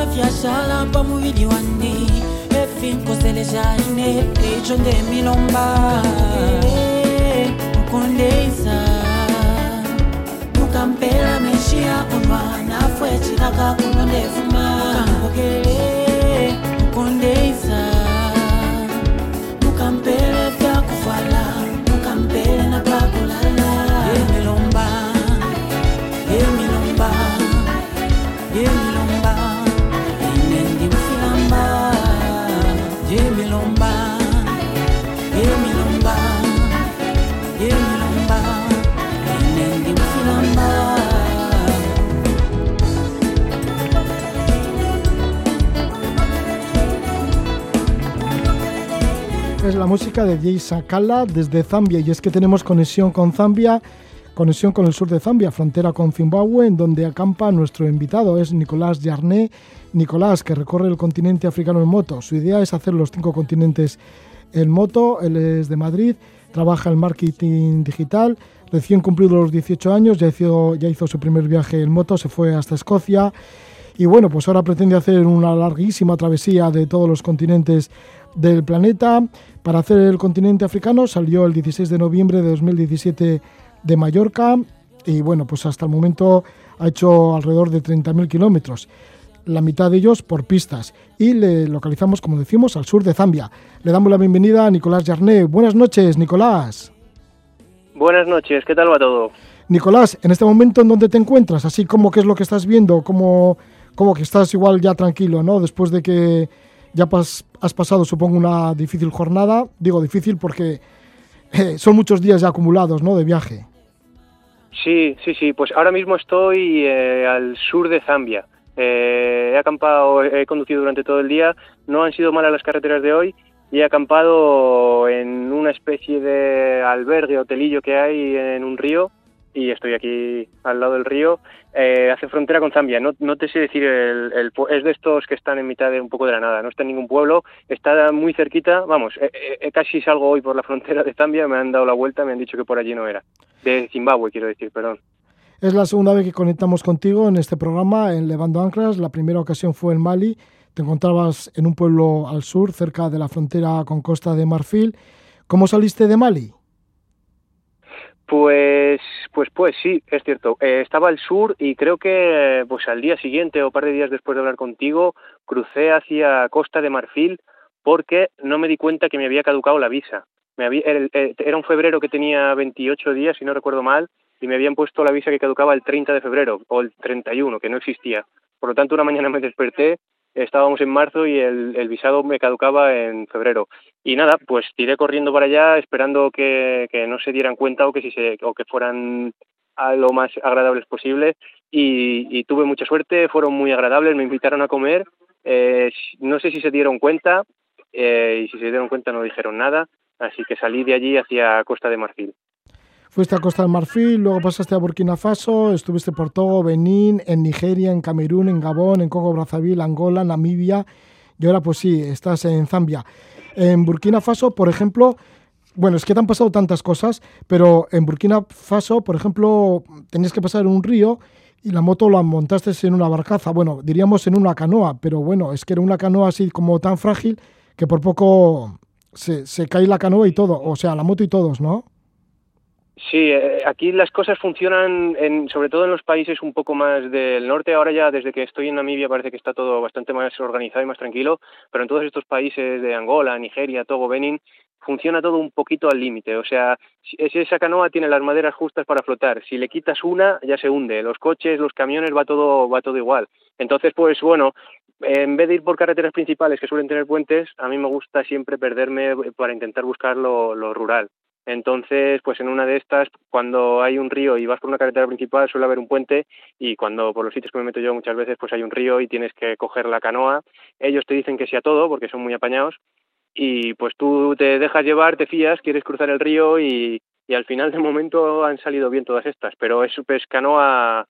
bafyashala pamuvili wani efinkoselejaine eco nde milomba nkondeisa mukampela meshia onwa nafu ecilaka kuno ndefuma kankokele nkondeisa mukampela Es la música de Jay Sakala desde Zambia y es que tenemos conexión con Zambia, conexión con el sur de Zambia, frontera con Zimbabue, en donde acampa nuestro invitado, es Nicolás Yarné. Nicolás, que recorre el continente africano en moto. Su idea es hacer los cinco continentes en moto. Él es de Madrid, trabaja en marketing digital. Recién cumplido los 18 años, ya hizo, ya hizo su primer viaje en moto, se fue hasta Escocia. Y bueno, pues ahora pretende hacer una larguísima travesía de todos los continentes del planeta. Para hacer el continente africano salió el 16 de noviembre de 2017 de Mallorca y bueno, pues hasta el momento ha hecho alrededor de 30.000 kilómetros, la mitad de ellos por pistas y le localizamos, como decimos, al sur de Zambia. Le damos la bienvenida a Nicolás Yarné. Buenas noches, Nicolás. Buenas noches, ¿qué tal va todo? Nicolás, en este momento, ¿en dónde te encuentras? Así como qué es lo que estás viendo, como, como que estás igual ya tranquilo, ¿no? Después de que ya pas, has pasado, supongo, una difícil jornada. Digo difícil porque eh, son muchos días ya acumulados, ¿no? De viaje. Sí, sí, sí, pues ahora mismo estoy eh, al sur de Zambia. Eh, he acampado, he conducido durante todo el día, no han sido malas las carreteras de hoy y he acampado en una especie de albergue, hotelillo que hay en un río y estoy aquí al lado del río. Eh, hace frontera con Zambia, no, te sé decir, el, el, es de estos que están en mitad de un poco de la nada, no está en ningún pueblo, está muy cerquita, vamos, eh, eh, casi salgo hoy por la frontera de Zambia, me han dado la vuelta, me han dicho que por allí no era, de Zimbabue quiero decir, perdón. Es la segunda vez que conectamos contigo en este programa, en Levando Anclas, la primera ocasión fue en Mali, te encontrabas en un pueblo al sur, cerca de la frontera con Costa de Marfil. ¿Cómo saliste de Mali? Pues, pues, pues sí, es cierto. Eh, estaba al sur y creo que, pues al día siguiente o par de días después de hablar contigo, crucé hacia Costa de Marfil porque no me di cuenta que me había caducado la visa. Me había, era un febrero que tenía 28 días, si no recuerdo mal, y me habían puesto la visa que caducaba el 30 de febrero o el 31, que no existía. Por lo tanto, una mañana me desperté estábamos en marzo y el, el, visado me caducaba en febrero. Y nada, pues tiré corriendo para allá esperando que, que no se dieran cuenta o que, si se, o que fueran a lo más agradables posible y, tuve mucha suerte, fueron muy agradables, me invitaron a comer, eh, no sé si se dieron cuenta eh, y si se dieron cuenta no dijeron nada, así que salí de allí hacia Costa de Marfil. Fuiste a Costa del Marfil, luego pasaste a Burkina Faso, estuviste por Togo, Benín, en Nigeria, en Camerún, en Gabón, en Congo Brazzaville, Angola, Namibia y ahora pues sí, estás en Zambia. En Burkina Faso, por ejemplo, bueno, es que te han pasado tantas cosas, pero en Burkina Faso, por ejemplo, tenías que pasar un río y la moto la montaste en una barcaza, bueno, diríamos en una canoa, pero bueno, es que era una canoa así como tan frágil que por poco se, se cae la canoa y todo, o sea, la moto y todos, ¿no? Sí, eh, aquí las cosas funcionan, en, sobre todo en los países un poco más del norte. Ahora ya, desde que estoy en Namibia, parece que está todo bastante más organizado y más tranquilo, pero en todos estos países de Angola, Nigeria, Togo, Benin, funciona todo un poquito al límite. O sea, si esa canoa tiene las maderas justas para flotar. Si le quitas una, ya se hunde. Los coches, los camiones, va todo, va todo igual. Entonces, pues bueno, en vez de ir por carreteras principales que suelen tener puentes, a mí me gusta siempre perderme para intentar buscar lo rural. Entonces, pues en una de estas, cuando hay un río y vas por una carretera principal, suele haber un puente y cuando por los sitios que me meto yo muchas veces, pues hay un río y tienes que coger la canoa. Ellos te dicen que sí a todo porque son muy apañados y pues tú te dejas llevar, te fías, quieres cruzar el río y, y al final de momento han salido bien todas estas, pero es pues canoa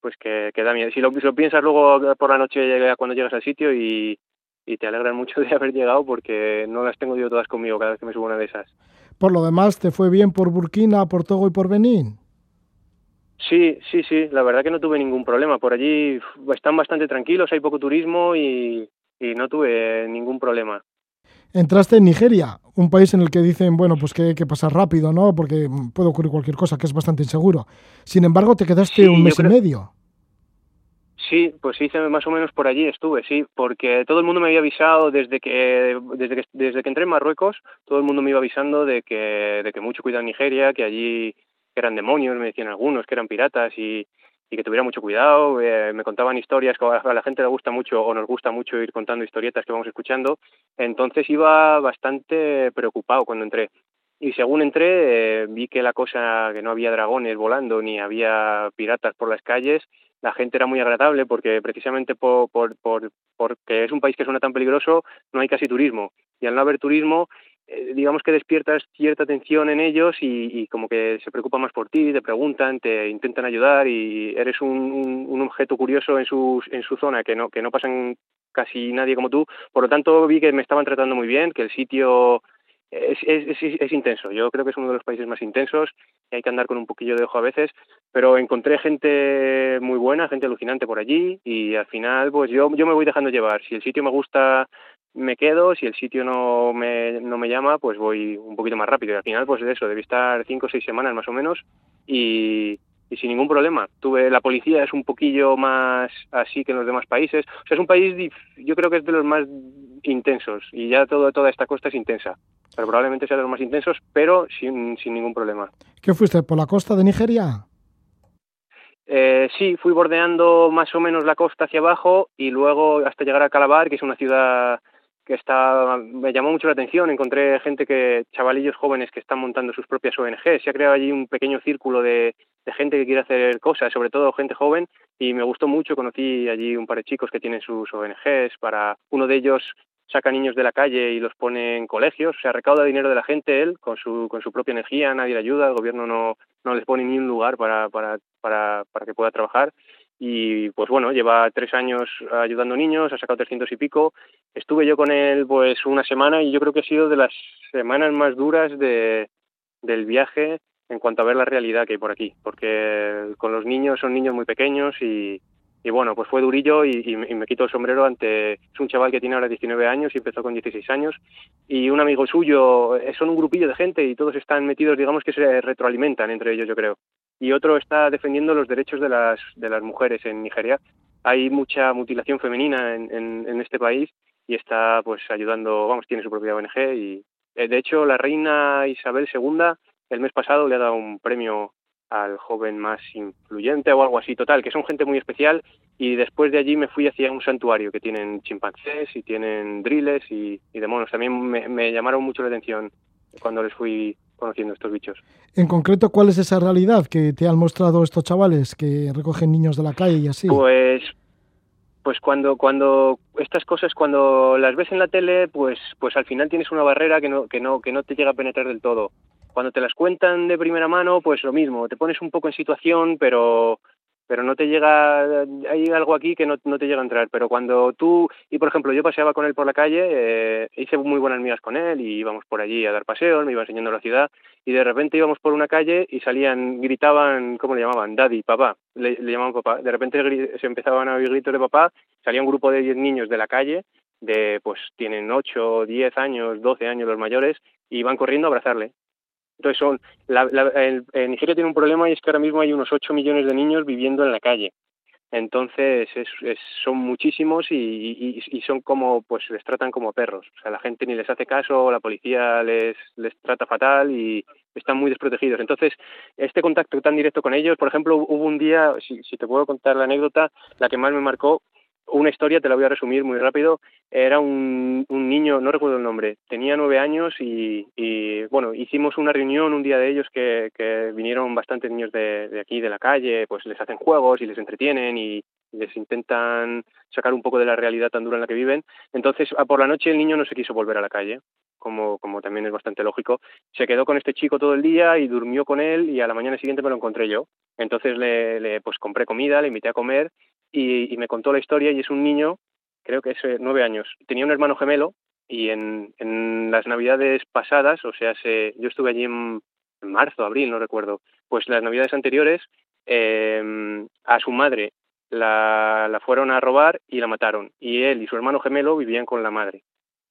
pues que, da miedo. Si lo, piensas luego por la noche llega cuando llegas al sitio y, y te alegran mucho de haber llegado porque no las tengo yo todas conmigo cada vez que me subo una de esas. Por lo demás, ¿te fue bien por Burkina, por Togo y por Benín? Sí, sí, sí, la verdad que no tuve ningún problema. Por allí están bastante tranquilos, hay poco turismo y, y no tuve ningún problema. Entraste en Nigeria, un país en el que dicen, bueno, pues que hay que pasar rápido, ¿no? Porque puede ocurrir cualquier cosa, que es bastante inseguro. Sin embargo, te quedaste Sí, un mes creo- y medio. Sí, pues hice más o menos por allí estuve, sí, porque todo el mundo me había avisado desde que desde que desde que entré en Marruecos, todo el mundo me iba avisando de que de que mucho cuidado en Nigeria, que allí eran demonios, me decían algunos que eran piratas y y que tuviera mucho cuidado, eh, me contaban historias que a la gente le gusta mucho o nos gusta mucho ir contando historietas que vamos escuchando, entonces iba bastante preocupado cuando entré. Y según entré, eh, vi que la cosa, que no había dragones volando ni había piratas por las calles, la gente era muy agradable porque precisamente por, por, por, porque es un país que suena tan peligroso, no hay casi turismo. Y al no haber turismo, eh, digamos que despiertas cierta atención en ellos y, como que se preocupan más por ti, te preguntan, te intentan ayudar y eres un, objeto curioso en su, en su zona que no, que no pasan casi nadie como tú. Por lo tanto, vi que me estaban tratando muy bien, que el sitio es, es, es, intenso. Yo creo que es uno de los países más intensos y hay que andar con un poquillo de ojo a veces, pero encontré gente muy buena, gente alucinante por allí y al final pues yo, yo me voy dejando llevar. Si el sitio me gusta, me quedo, si el sitio no me, no me llama, pues voy un poquito más rápido. Y al final pues de eso, debí estar cinco o seis semanas más o menos y, y sin ningún problema. Tuve la policía es un poquillo más así que en los demás países. O sea, es un país yo creo que es de los más intensos y ya todo toda esta costa es intensa. Pero probablemente sea de los más intensos, pero sin, sin ningún problema. ¿Qué fuiste por la costa de Nigeria? Eh, sí, fui bordeando más o menos la costa hacia abajo y luego hasta llegar a Calabar, que es una ciudad que está me llamó mucho la atención encontré gente que chavalillos jóvenes que están montando sus propias ONG se ha creado allí un pequeño círculo de, de, gente que quiere hacer cosas sobre todo gente joven y me gustó mucho conocí allí un par de chicos que tienen sus ONGs para uno de ellos saca niños de la calle y los pone en colegios o sea recauda dinero de la gente él con su con su propia energía nadie le ayuda el gobierno no no les pone ni un lugar para para para para que pueda trabajar y pues bueno, lleva tres años ayudando niños, ha sacado 300 y pico. Estuve yo con él pues una semana y yo creo que ha sido de las semanas más duras de, del viaje en cuanto a ver la realidad que hay por aquí, porque con los niños son niños muy pequeños y, bueno, pues fue durillo y, me quito el sombrero ante, es un chaval que tiene ahora 19 años y empezó con 16 años y un amigo suyo, eh, son un grupillo de gente y todos están metidos, digamos que se retroalimentan entre ellos yo creo y otro está defendiendo los derechos de las, de las mujeres en Nigeria. Hay mucha mutilación femenina en, en, en este país y está pues ayudando, vamos, tiene su propia ONG y eh, de hecho la reina Isabel II el mes pasado le ha dado un premio al joven más influyente o algo así, total, que son gente muy especial y después de allí me fui hacia un santuario que tienen chimpancés y tienen driles y, y demonios. También me, me llamaron mucho la atención cuando les fui conociendo estos bichos. En concreto, ¿cuál es esa realidad que te han mostrado estos chavales que recogen niños de la calle y así? Pues pues cuando cuando estas cosas cuando las ves en la tele, pues pues al final tienes una barrera que no que no que no te llega a penetrar del todo. Cuando te las cuentan de primera mano, pues lo mismo, te pones un poco en situación, pero pero no te llega, hay algo aquí que no, no, te llega a entrar, pero cuando tú, y por ejemplo yo paseaba con él por la calle, eh, hice muy buenas amigas con él y íbamos por allí a dar paseos, me iba enseñando la ciudad y de repente íbamos por una calle y salían, gritaban, ¿cómo le llamaban? Daddy, papá, le, llamaban papá, de repente se empezaban a oír gritos de papá, salía un grupo de 10 niños de la calle, de pues tienen 8, 10 años, 12 años los mayores y van corriendo a abrazarle entonces son, la, la, Nigeria tiene un problema y es que ahora mismo hay unos 8 millones de niños viviendo en la calle. Entonces es, es, son muchísimos y, y, son como, pues les tratan como perros. O sea, la gente ni les hace caso, la policía les, les trata fatal y están muy desprotegidos. Entonces, este contacto tan directo con ellos, por ejemplo, hubo un día, si, si te puedo contar la anécdota, la que más me marcó, una historia, te la voy a resumir muy rápido. Era un, un niño, no recuerdo el nombre, tenía nueve años y, bueno, hicimos una reunión un día de ellos que, vinieron bastantes niños de, aquí, de la calle, pues les hacen juegos y les entretienen y, les intentan sacar un poco de la realidad tan dura en la que viven. Entonces, por la noche el niño no se quiso volver a la calle, como, como también es bastante lógico. Se quedó con este chico todo el día y durmió con él y a la mañana siguiente me lo encontré yo. Entonces le, le pues compré comida, le invité a comer y, me contó la historia y es un niño, creo que es eh, nueve años. Tenía un hermano gemelo y en, las navidades pasadas, o sea, se, yo estuve allí en, marzo, abril, no recuerdo, pues las navidades anteriores eh, a su madre la, la fueron a robar y la mataron. Y él y su hermano gemelo vivían con la madre.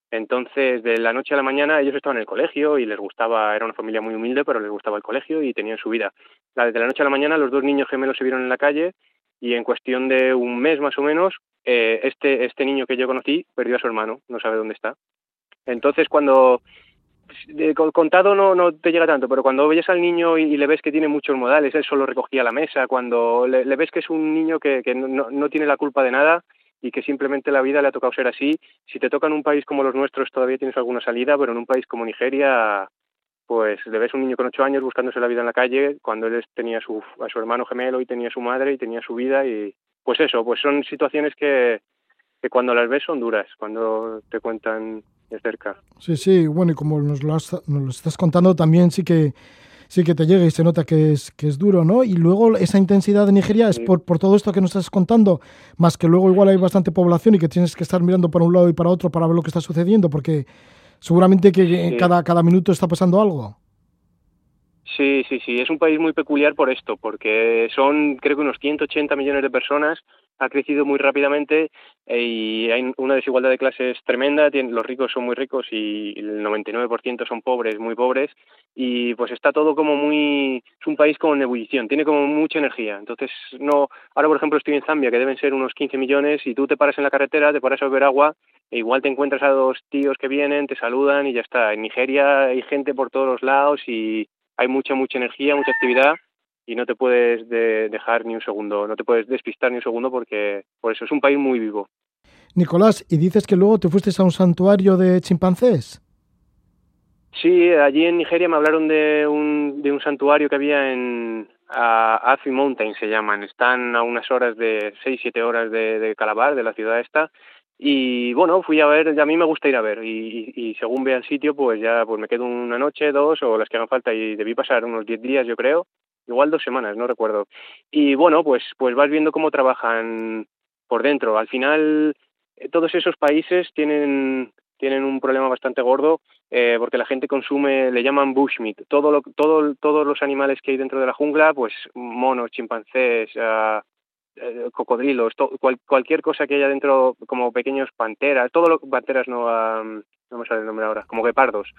Entonces, de la noche a la mañana, ellos estaban en el colegio y les gustaba, era una familia muy humilde, pero les gustaba el colegio y tenían su vida. De la noche a la mañana, los dos niños gemelos se vieron en la calle y en cuestión de un mes más o menos, eh, este, este niño que yo conocí perdió a su hermano, no sabe dónde está. Entonces, cuando contado no, no te llega tanto, pero cuando ves al niño y, le ves que tiene muchos modales, él solo recogía la mesa, cuando le, le ves que es un niño que, que no, no, tiene la culpa de nada y que simplemente la vida le ha tocado ser así, si te toca en un país como los nuestros todavía tienes alguna salida, pero en un país como Nigeria, pues le ves un niño con ocho años buscándose la vida en la calle, cuando él tenía su, a su hermano gemelo y tenía su madre y tenía su vida y pues eso, pues son situaciones que, que cuando las ves son duras, cuando te cuentan de cerca. Sí, sí, bueno, y como nos lo, has, nos lo estás contando también sí que sí que te llega y se nota que es que es duro, ¿no? Y luego esa intensidad de Nigeria es por, por todo esto que nos estás contando, más que luego igual hay bastante población y que tienes que estar mirando para un lado y para otro para ver lo que está sucediendo, porque seguramente que sí. cada, cada minuto está pasando algo. Sí, sí, sí, es un país muy peculiar por esto, porque son creo que unos 180 millones de personas, ha crecido muy rápidamente eh, y hay una desigualdad de clases tremenda, los ricos son muy ricos y el 99% son pobres, muy pobres, y pues está todo como muy, es un país como en ebullición, tiene como mucha energía, entonces no, ahora por ejemplo estoy en Zambia, que deben ser unos 15 millones, y tú te paras en la carretera, te paras a beber agua, e igual te encuentras a dos tíos que vienen, te saludan y ya está, en Nigeria hay gente por todos los lados y hay mucha, mucha energía, mucha actividad y no te puedes de dejar ni un segundo, no te puedes despistar ni un segundo porque por eso es un país muy vivo. Nicolás, ¿y dices que luego te fuiste a un santuario de chimpancés? Sí, allí en Nigeria me hablaron de un, de un santuario que había en a Afi Mountain, se llaman. Están a unas horas de, seis, siete horas de, de Calabar, de la ciudad esta, y bueno, fui a ver, a mí me gusta ir a ver y, y, y, según vea el sitio, pues ya pues me quedo una noche, dos o las que hagan falta y debí pasar unos diez días yo creo, igual dos semanas, no recuerdo. Y bueno, pues, pues vas viendo cómo trabajan por dentro. Al final todos esos países tienen, tienen un problema bastante gordo eh, porque la gente consume, le llaman bushmeat, todo lo, todo, todos los animales que hay dentro de la jungla, pues monos, chimpancés, uh, eh, cocodrilos, cualquier cosa que haya dentro, como pequeños panteras, todo lo panteras no, no me sale el nombre ahora, como guepardos,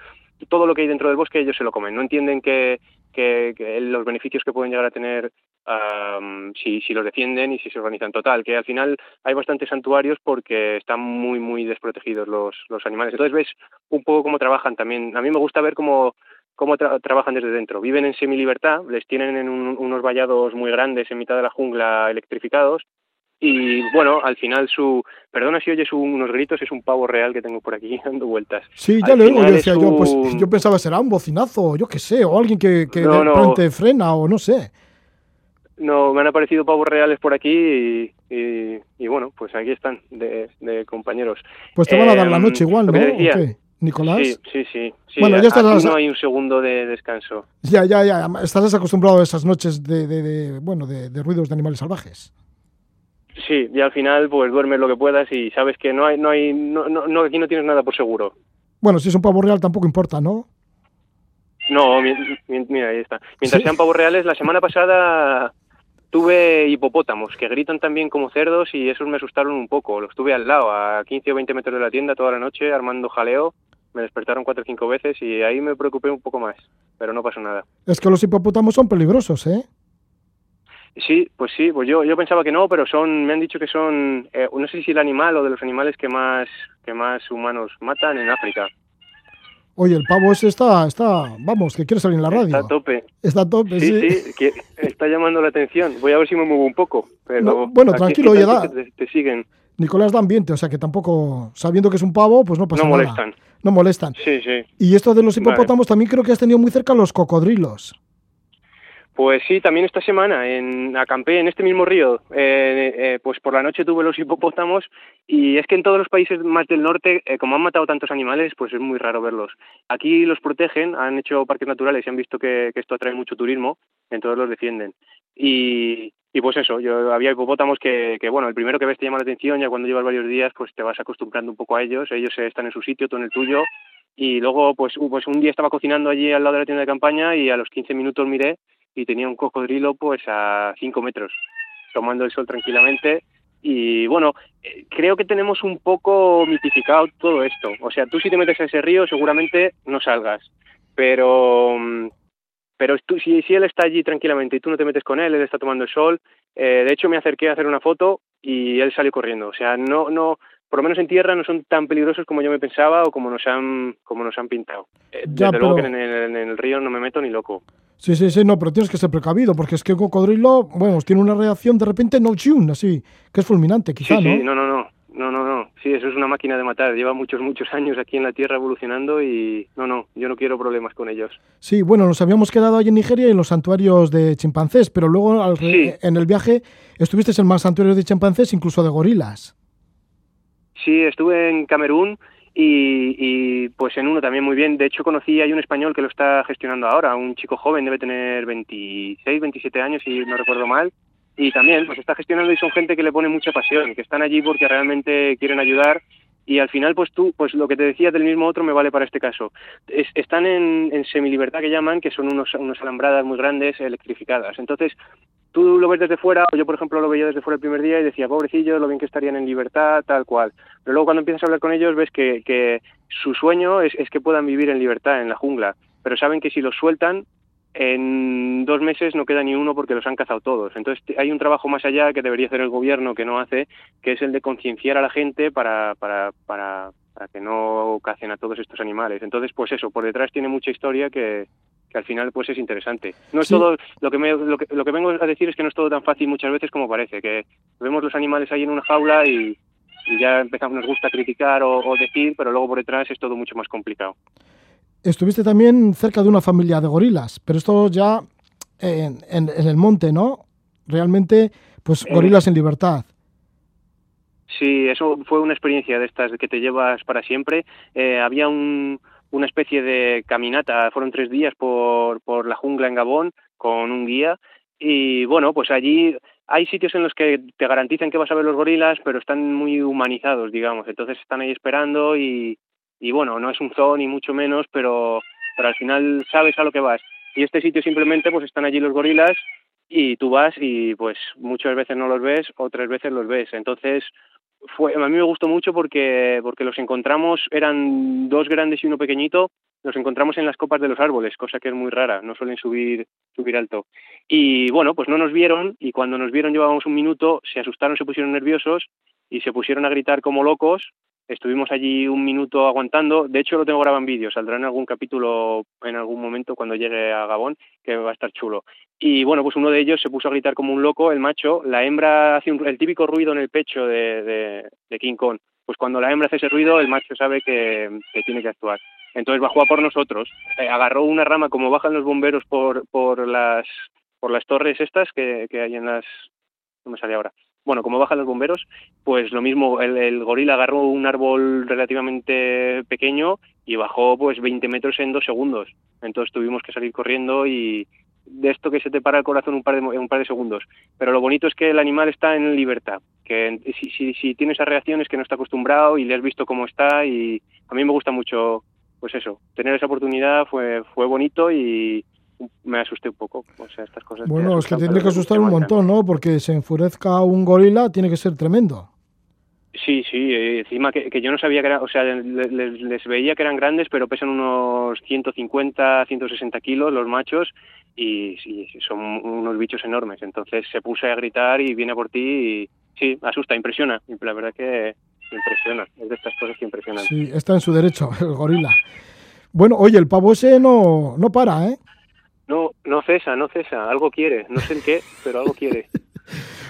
todo lo que hay dentro del bosque ellos se lo comen, no entienden que, que, los beneficios que pueden llegar a tener um, si, si los defienden y si se organizan total, que al final hay bastantes santuarios porque están muy, muy desprotegidos los, los animales. Entonces ves un poco cómo trabajan también. A mí me gusta ver cómo cómo tra trabajan desde dentro. Viven en semilibertad, les tienen en un, unos vallados muy grandes en mitad de la jungla electrificados y bueno, al final su, perdona si oyes unos gritos, es un pavo real que tengo por aquí dando vueltas. Sí, ya lo oigo, yo decía yo, pues yo pensaba será un bocinazo, yo qué sé, o alguien que, que no, de repente no. frena o no sé. No, me han aparecido pavos reales por aquí y, y, y bueno, pues aquí están de, de, compañeros. Pues te van a dar la noche igual, ¿no? Nicolás. Sí, sí, sí. sí. Bueno, ya estás no hay un segundo de descanso. Ya, ya, ya. Estás acostumbrado a esas noches de, de, de bueno, de, de, ruidos de animales salvajes. Sí, y al final pues duermes lo que puedas y sabes que no hay, no hay, no, no, no aquí no tienes nada por seguro. Bueno, si es un pavo real tampoco importa, ¿no? No, mi, mi, mira, ahí está. Mientras ¿Sí? sean pavos reales, la semana pasada tuve hipopótamos que gritan también como cerdos y esos me asustaron un poco. Los tuve al lado, a 15 o 20 metros de la tienda toda la noche, armando jaleo me despertaron cuatro o cinco veces y ahí me preocupé un poco más, pero no pasó nada. Es que los hipopótamos son peligrosos, ¿eh? Sí, pues sí, pues yo, yo pensaba que no, pero son, me han dicho que son, eh, no sé si el animal o de los animales que más, que más humanos matan en África. Oye, el pavo ese está, está, vamos, que quiere salir en la radio. Está a tope. Está a tope, sí. Sí, sí, está llamando la atención. Voy a ver si me muevo un poco, pero... No, bueno, tranquilo, oye, da. Te, te, siguen. Nicolás da ambiente, o sea que tampoco, sabiendo que es un pavo, pues no pasa no nada. No molestan. No molestan. Sí, sí. Y esto de los hipopótamos vale. también creo que has tenido muy cerca los cocodrilos. Pues sí, también esta semana en, acampé en este mismo río. Eh, eh, pues por la noche tuve los hipopótamos y es que en todos los países más del norte, eh, como han matado tantos animales, pues es muy raro verlos. Aquí los protegen, han hecho parques naturales y han visto que, esto atrae mucho turismo, entonces los defienden. Y, pues eso, yo había hipopótamos que, bueno, el primero que ves te llama la atención, ya cuando llevas varios días, pues te vas acostumbrando un poco a ellos, ellos están en su sitio, tú en el tuyo, y luego pues, pues un día estaba cocinando allí al lado de la tienda de campaña y a los 15 minutos miré y tenía un cocodrilo pues a 5 metros, tomando el sol tranquilamente. Y bueno, eh, creo que tenemos un poco mitificado todo esto. O sea, tú si te metes a ese río seguramente no salgas, pero mm, pero tú, si, si él está allí tranquilamente y tú no te metes con él, él está tomando el sol. Eh, de hecho, me acerqué a hacer una foto y él salió corriendo. O sea, no, no, por lo menos en tierra no son tan peligrosos como yo me pensaba o como nos han, como nos han pintado. Eh, Ya, Desde luego que pero- en el, en el río no me meto ni loco. Sí, sí, sí, no, pero tienes que ser precavido, porque es que el cocodrilo, bueno, tiene una reacción de repente no chun, así, que es fulminante, quizá, sí, ¿no? sí, no, no, no, no, no, no. Sí, eso es una máquina de matar. Lleva muchos, muchos años aquí en la tierra evolucionando y no, no, yo no quiero problemas con ellos. Sí, bueno, nos habíamos quedado allí en Nigeria en los santuarios de chimpancés, pero luego al Sí. en el viaje estuviste en más santuarios de chimpancés, incluso de gorilas. Sí, estuve en Camerún y, y, pues en uno también muy bien. De hecho, conocí, hay un español que lo está gestionando ahora, un chico joven, debe tener 26, 27 años, si no recuerdo mal. Y también, pues está gestionando y son gente que le pone mucha pasión, que están allí porque realmente quieren ayudar. Y al final, pues tú, pues lo que te decía del mismo otro me vale para este caso. Es- están en, en semilibertad que llaman, que son unos, unas alambradas muy grandes electrificadas. Entonces, tú lo ves desde fuera, o yo por ejemplo lo veía desde fuera el primer día y decía, pobrecillos, lo bien que estarían en libertad, tal cual. Pero luego cuando empiezas a hablar con ellos ves que, que su sueño es, es que puedan vivir en libertad, en la jungla, pero saben que si los sueltan, en dos meses no queda ni uno porque los han cazado todos. Entonces hay un trabajo más allá que debería hacer el gobierno que no hace, que es el de concienciar a la gente para, para, para, para que no cacen a todos estos animales. Entonces, pues eso, por detrás tiene mucha historia que, que al final pues es interesante. No es Sí. todo lo que, me, lo que lo que vengo a decir es que no es todo tan fácil muchas veces como parece, que vemos los animales ahí en una jaula y, y ya empezamos nos gusta criticar o, o decir, pero luego por detrás es todo mucho más complicado. Estuviste también cerca de una familia de gorilas, pero esto ya en, en- en el monte, ¿no? Realmente, pues Eh. gorilas en libertad. Sí, eso fue una experiencia de estas que te llevas para siempre. Eh, había un, una especie de caminata, fueron tres días por, por la jungla en Gabón con un guía y bueno, pues allí hay sitios en los que te garantizan que vas a ver los gorilas, pero están muy humanizados, digamos. Entonces están ahí esperando y, y bueno, no es un zoo ni mucho menos, pero, pero al final sabes a lo que vas. Y este sitio simplemente pues están allí los gorilas y tú vas y pues muchas veces no los ves, otras veces los ves. Entonces fue, a mí me gustó mucho porque, porque los encontramos, eran dos grandes y uno pequeñito, los encontramos en las copas de los árboles, cosa que es muy rara, no suelen subir, subir alto. Y bueno, pues no nos vieron y cuando nos vieron llevábamos un minuto, se asustaron, se pusieron nerviosos y se pusieron a gritar como locos. Estuvimos allí un minuto aguantando, de hecho lo tengo grabado en vídeo, saldrá en algún capítulo en algún momento cuando llegue a Gabón, que va a estar chulo. Y bueno, pues uno de ellos se puso a gritar como un loco, el macho, la hembra hace un- el típico ruido en el pecho de, de, King Kong. Pues cuando la hembra hace ese ruido, el macho sabe que, que tiene que actuar. Entonces bajó a por nosotros, eh, agarró una rama como bajan los bomberos por, por las por las torres estas que, que hay en las no me sale ahora. Bueno, como bajan los bomberos, pues lo mismo, el, el gorila agarró un árbol relativamente pequeño y bajó pues 20 metros en dos segundos. Entonces tuvimos que salir corriendo y de esto que se te para el corazón un par de, un par de segundos. Pero lo bonito es que el animal está en libertad, que si, si, si tiene esa reacción es que no está acostumbrado y le has visto cómo está y a mí me gusta mucho, pues eso, tener esa oportunidad fue, fue bonito y me asusté un poco. O sea, estas cosas. Bueno, es que tendría que asustar un montón, ¿no? Porque se enfurezca un gorila, tiene que ser tremendo. Sí, sí, eh, encima que, que yo no sabía que era, o sea, le- les, les veía que eran grandes, pero pesan unos 150, 160 kilos los machos y sí, son unos bichos enormes. Entonces se puso a gritar y viene por ti y sí, asusta, impresiona. La verdad que impresiona, es de estas cosas que impresionan. Sí, está en su derecho, el gorila. Bueno, oye, el pavo ese no, no para, ¿eh? No, no cesa, no cesa, algo quiere, no sé el qué, pero algo quiere.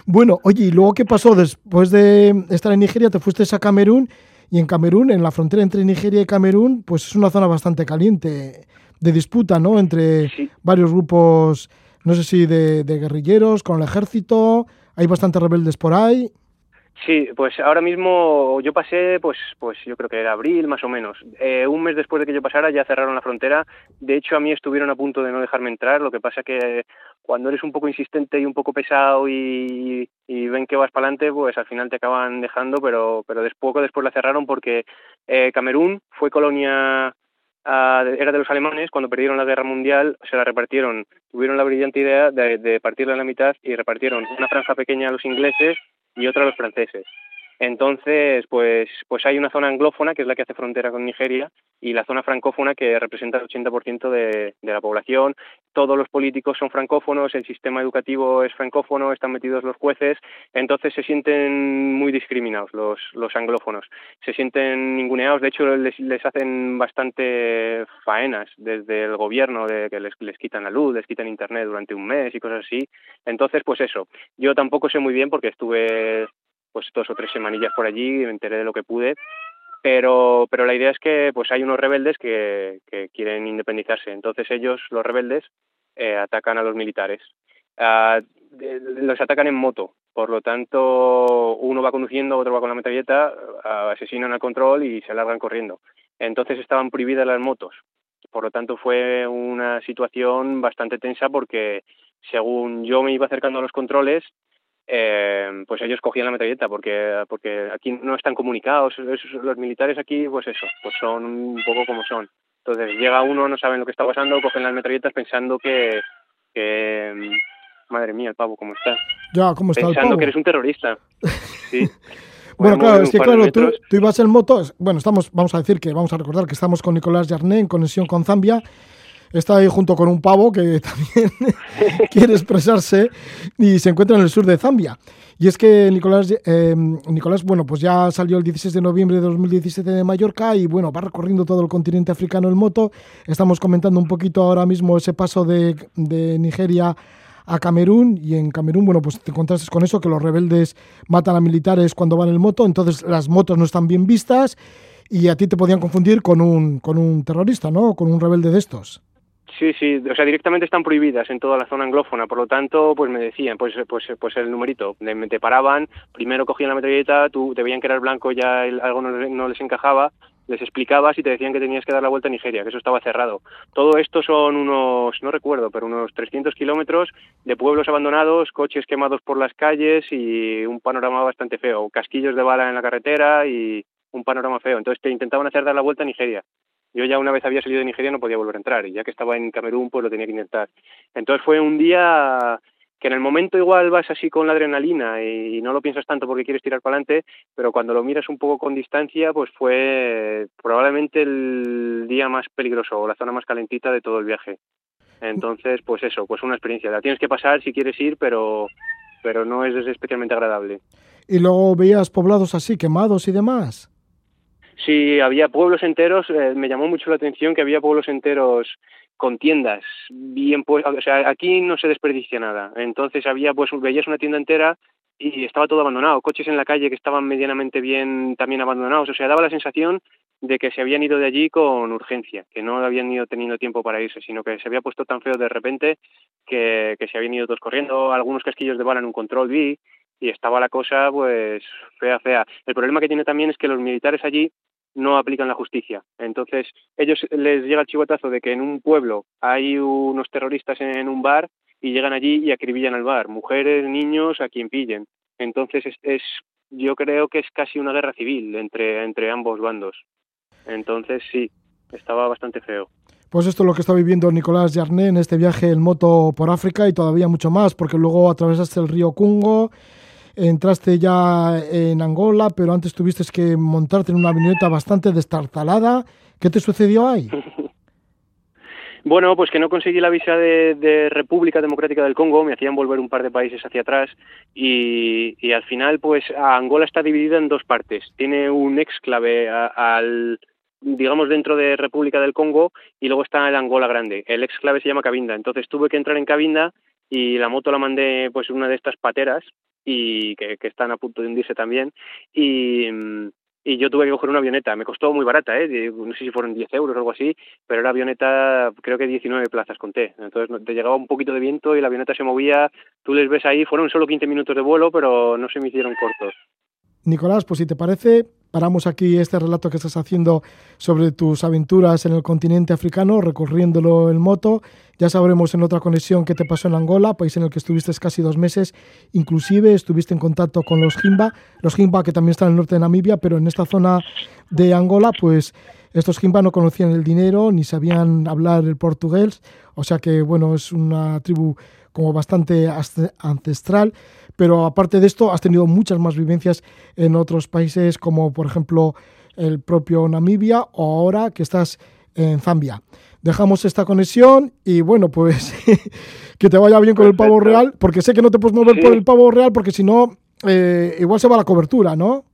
Bueno, oye, ¿y luego qué pasó? Después de estar en Nigeria, te fuiste a Camerún y en Camerún, en la frontera entre Nigeria y Camerún, pues es una zona bastante caliente de disputa, ¿no? Entre Sí. varios grupos no sé si de, de guerrilleros, con el ejército, hay bastantes rebeldes por ahí. Sí, pues ahora mismo yo pasé, pues, pues yo creo que era abril más o menos. Eh, un mes después de que yo pasara ya cerraron la frontera. De hecho, a mí estuvieron a punto de no dejarme entrar. Lo que pasa que cuando eres un poco insistente y un poco pesado y, y ven que vas para adelante, pues al final te acaban dejando. Pero, pero después, después la cerraron porque eh, Camerún fue colonia ah, era de los alemanes, cuando perdieron la guerra mundial se la repartieron, tuvieron la brillante idea de, de partirla en la mitad y repartieron una franja pequeña a los ingleses y otra a los franceses. Entonces, pues, pues hay una zona anglófona, que es la que hace frontera con Nigeria, y la zona francófona, que representa el 80% de, de la población. Todos los políticos son francófonos, el sistema educativo es francófono, están metidos los jueces, entonces se sienten muy discriminados los, los anglófonos. Se sienten ninguneados, de hecho les, les hacen bastante faenas desde el gobierno, de que les, les quitan la luz, les quitan internet durante un mes y cosas así. Entonces, pues eso. Yo tampoco sé muy bien porque estuve pues dos o tres semanillas por allí, me enteré de lo que pude, pero, pero la idea es que pues hay unos rebeldes que, que quieren independizarse, entonces ellos, los rebeldes, eh, atacan a los militares. Uh, los atacan en moto, por lo tanto uno va conduciendo, otro va con la metralleta, uh, asesinan al control y se largan corriendo. Entonces estaban prohibidas las motos, por lo tanto fue una situación bastante tensa porque según yo me iba acercando a los controles, eh, pues ellos cogían la metralleta porque porque aquí no están comunicados los militares aquí pues eso pues son un poco como son. Entonces llega uno no saben lo que está pasando cogen las metralletas pensando que, que madre mía el pavo cómo está ya cómo está pensando el pavo? que eres un terrorista. Sí. Bueno, claro, es que claro, tú, tú, ibas en moto, bueno, estamos, vamos a decir que, vamos a recordar que estamos con Nicolás Jarné en conexión con Zambia, está ahí junto con un pavo que también quiere expresarse y se encuentra en el sur de Zambia. Y es que Nicolás, eh, Nicolás, bueno, pues ya salió el 16 de noviembre de 2017 de Mallorca y bueno, va recorriendo todo el continente africano en moto. Estamos comentando un poquito ahora mismo ese paso de, de Nigeria a Camerún y en Camerún, bueno, pues te encontraste con eso, que los rebeldes matan a militares cuando van en moto, entonces las motos no están bien vistas y a ti te podían confundir con un, con un terrorista, ¿no? Con un rebelde de estos. Sí, sí, o sea, directamente están prohibidas en toda la zona anglófona, por lo tanto, pues me decían, pues pues pues el numerito, te paraban, primero cogían la metralleta, tú te veían que eras blanco, ya algo no, no, les encajaba, les explicabas y te decían que tenías que dar la vuelta a Nigeria, que eso estaba cerrado. Todo esto son unos, no recuerdo, pero unos 300 kilómetros de pueblos abandonados, coches quemados por las calles y un panorama bastante feo, casquillos de bala en la carretera y un panorama feo. Entonces te intentaban hacer dar la vuelta a Nigeria yo ya una vez había salido de Nigeria no podía volver a entrar y ya que estaba en Camerún pues lo tenía que intentar. Entonces fue un día que en el momento igual vas así con la adrenalina y no lo piensas tanto porque quieres tirar para adelante, pero cuando lo miras un poco con distancia pues fue probablemente el día más peligroso o la zona más calentita de todo el viaje. Entonces pues eso, pues una experiencia. La tienes que pasar si quieres ir, pero pero no es especialmente agradable. Y luego veías poblados así, quemados y demás. Sí, había pueblos enteros, eh, me llamó mucho la atención que había pueblos enteros con tiendas bien pues, o sea, aquí no se desperdicia nada. Entonces había pues veías una tienda entera y estaba todo abandonado, coches en la calle que estaban medianamente bien también abandonados, o sea, daba la sensación de que se habían ido de allí con urgencia, que no habían ido teniendo tiempo para irse, sino que se había puesto tan feo de repente que, que se habían ido todos corriendo, algunos casquillos de bala en un control vi y estaba la cosa pues fea, fea. El problema que tiene también es que los militares allí no aplican la justicia. Entonces, ellos les llega el chivatazo de que en un pueblo hay unos terroristas en un bar y llegan allí y acribillan al bar, mujeres, niños, a quien pillen. Entonces, es, es yo creo que es casi una guerra civil entre, entre ambos bandos. Entonces, sí, estaba bastante feo. Pues esto es lo que está viviendo Nicolás Jarné en este viaje en moto por África y todavía mucho más, porque luego atravesaste el río Congo, entraste ya en Angola, pero antes tuviste que montarte en una avioneta bastante destartalada. ¿Qué te sucedió ahí? Bueno, pues que no conseguí la visa de, República Democrática del Congo, me hacían volver un par de países hacia atrás y, al final pues Angola está dividida en dos partes. Tiene un exclave al, digamos, dentro de República del Congo y luego está el Angola Grande. El exclave se llama Cabinda, entonces tuve que entrar en Cabinda y la moto la mandé pues una de estas pateras y que, que, están a punto de hundirse también y, y yo tuve que coger una avioneta. Me costó muy barata, ¿eh? No sé si fueron 10 euros o algo así, pero era avioneta, creo que 19 plazas conté. Entonces te llegaba un poquito de viento y la avioneta se movía, tú les ves ahí, fueron solo 15 minutos de vuelo, pero no se me hicieron cortos. Nicolás, pues si te parece, paramos aquí este relato que estás haciendo sobre tus aventuras en el continente africano, recorriéndolo en moto. Ya sabremos en otra conexión qué te pasó en Angola, país en el que estuviste casi dos meses. Inclusive estuviste en contacto con los Jimba, los Jimba que también están en el norte de Namibia, pero en esta zona de Angola, pues estos Jimba no conocían el dinero ni sabían hablar el portugués, o sea que bueno, es una tribu como bastante ancestral, pero aparte de esto has tenido muchas más vivencias en otros países como por ejemplo el propio Namibia o ahora que estás en Zambia. Dejamos esta conexión y bueno, pues que te vaya bien con el pavo real, porque sé que no te puedes mover Sí. por el pavo real porque si no, eh, igual se va la cobertura, ¿no?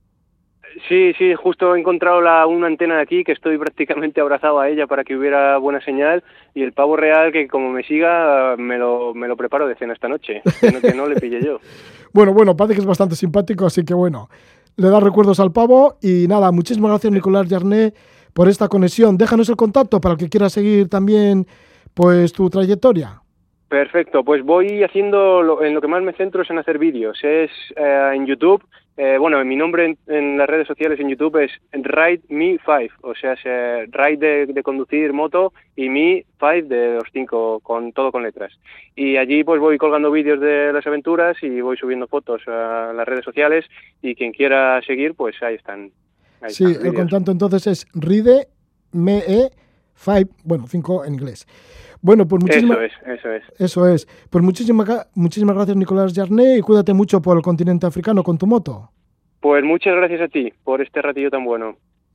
Sí, sí, justo he encontrado la, una antena de aquí que estoy prácticamente abrazado a ella para que hubiera buena señal y el pavo real que como me siga me lo, me lo preparo de cena esta noche, que no, que no le pille yo. Bueno, bueno, parece que es bastante simpático, así que bueno, le da recuerdos al pavo y nada, muchísimas gracias Nicolás Yarné por esta conexión. Déjanos el contacto para el que quiera seguir también pues tu trayectoria. Perfecto, pues voy haciendo, lo- en lo que más me centro es en hacer vídeos, es eh, en YouTube, eh, bueno, mi nombre en, en las redes sociales en YouTube es Ride Me 5, o sea, es, eh, Ride de, de conducir moto y Me 5 de los cinco, con todo con letras. Y allí pues voy colgando vídeos de las aventuras y voy subiendo fotos a las redes sociales y quien quiera seguir, pues ahí están. Ahí Sí, están el contacto entonces es Ride Me 5, bueno, 5 en inglés. Bueno, pues muchísimas Eso es, eso es. Eso es. Pues muchísimas, muchísimas gracias, Nicolás Yarné, y cuídate mucho por el continente africano con tu moto. Pues muchas gracias a ti por este ratillo tan bueno.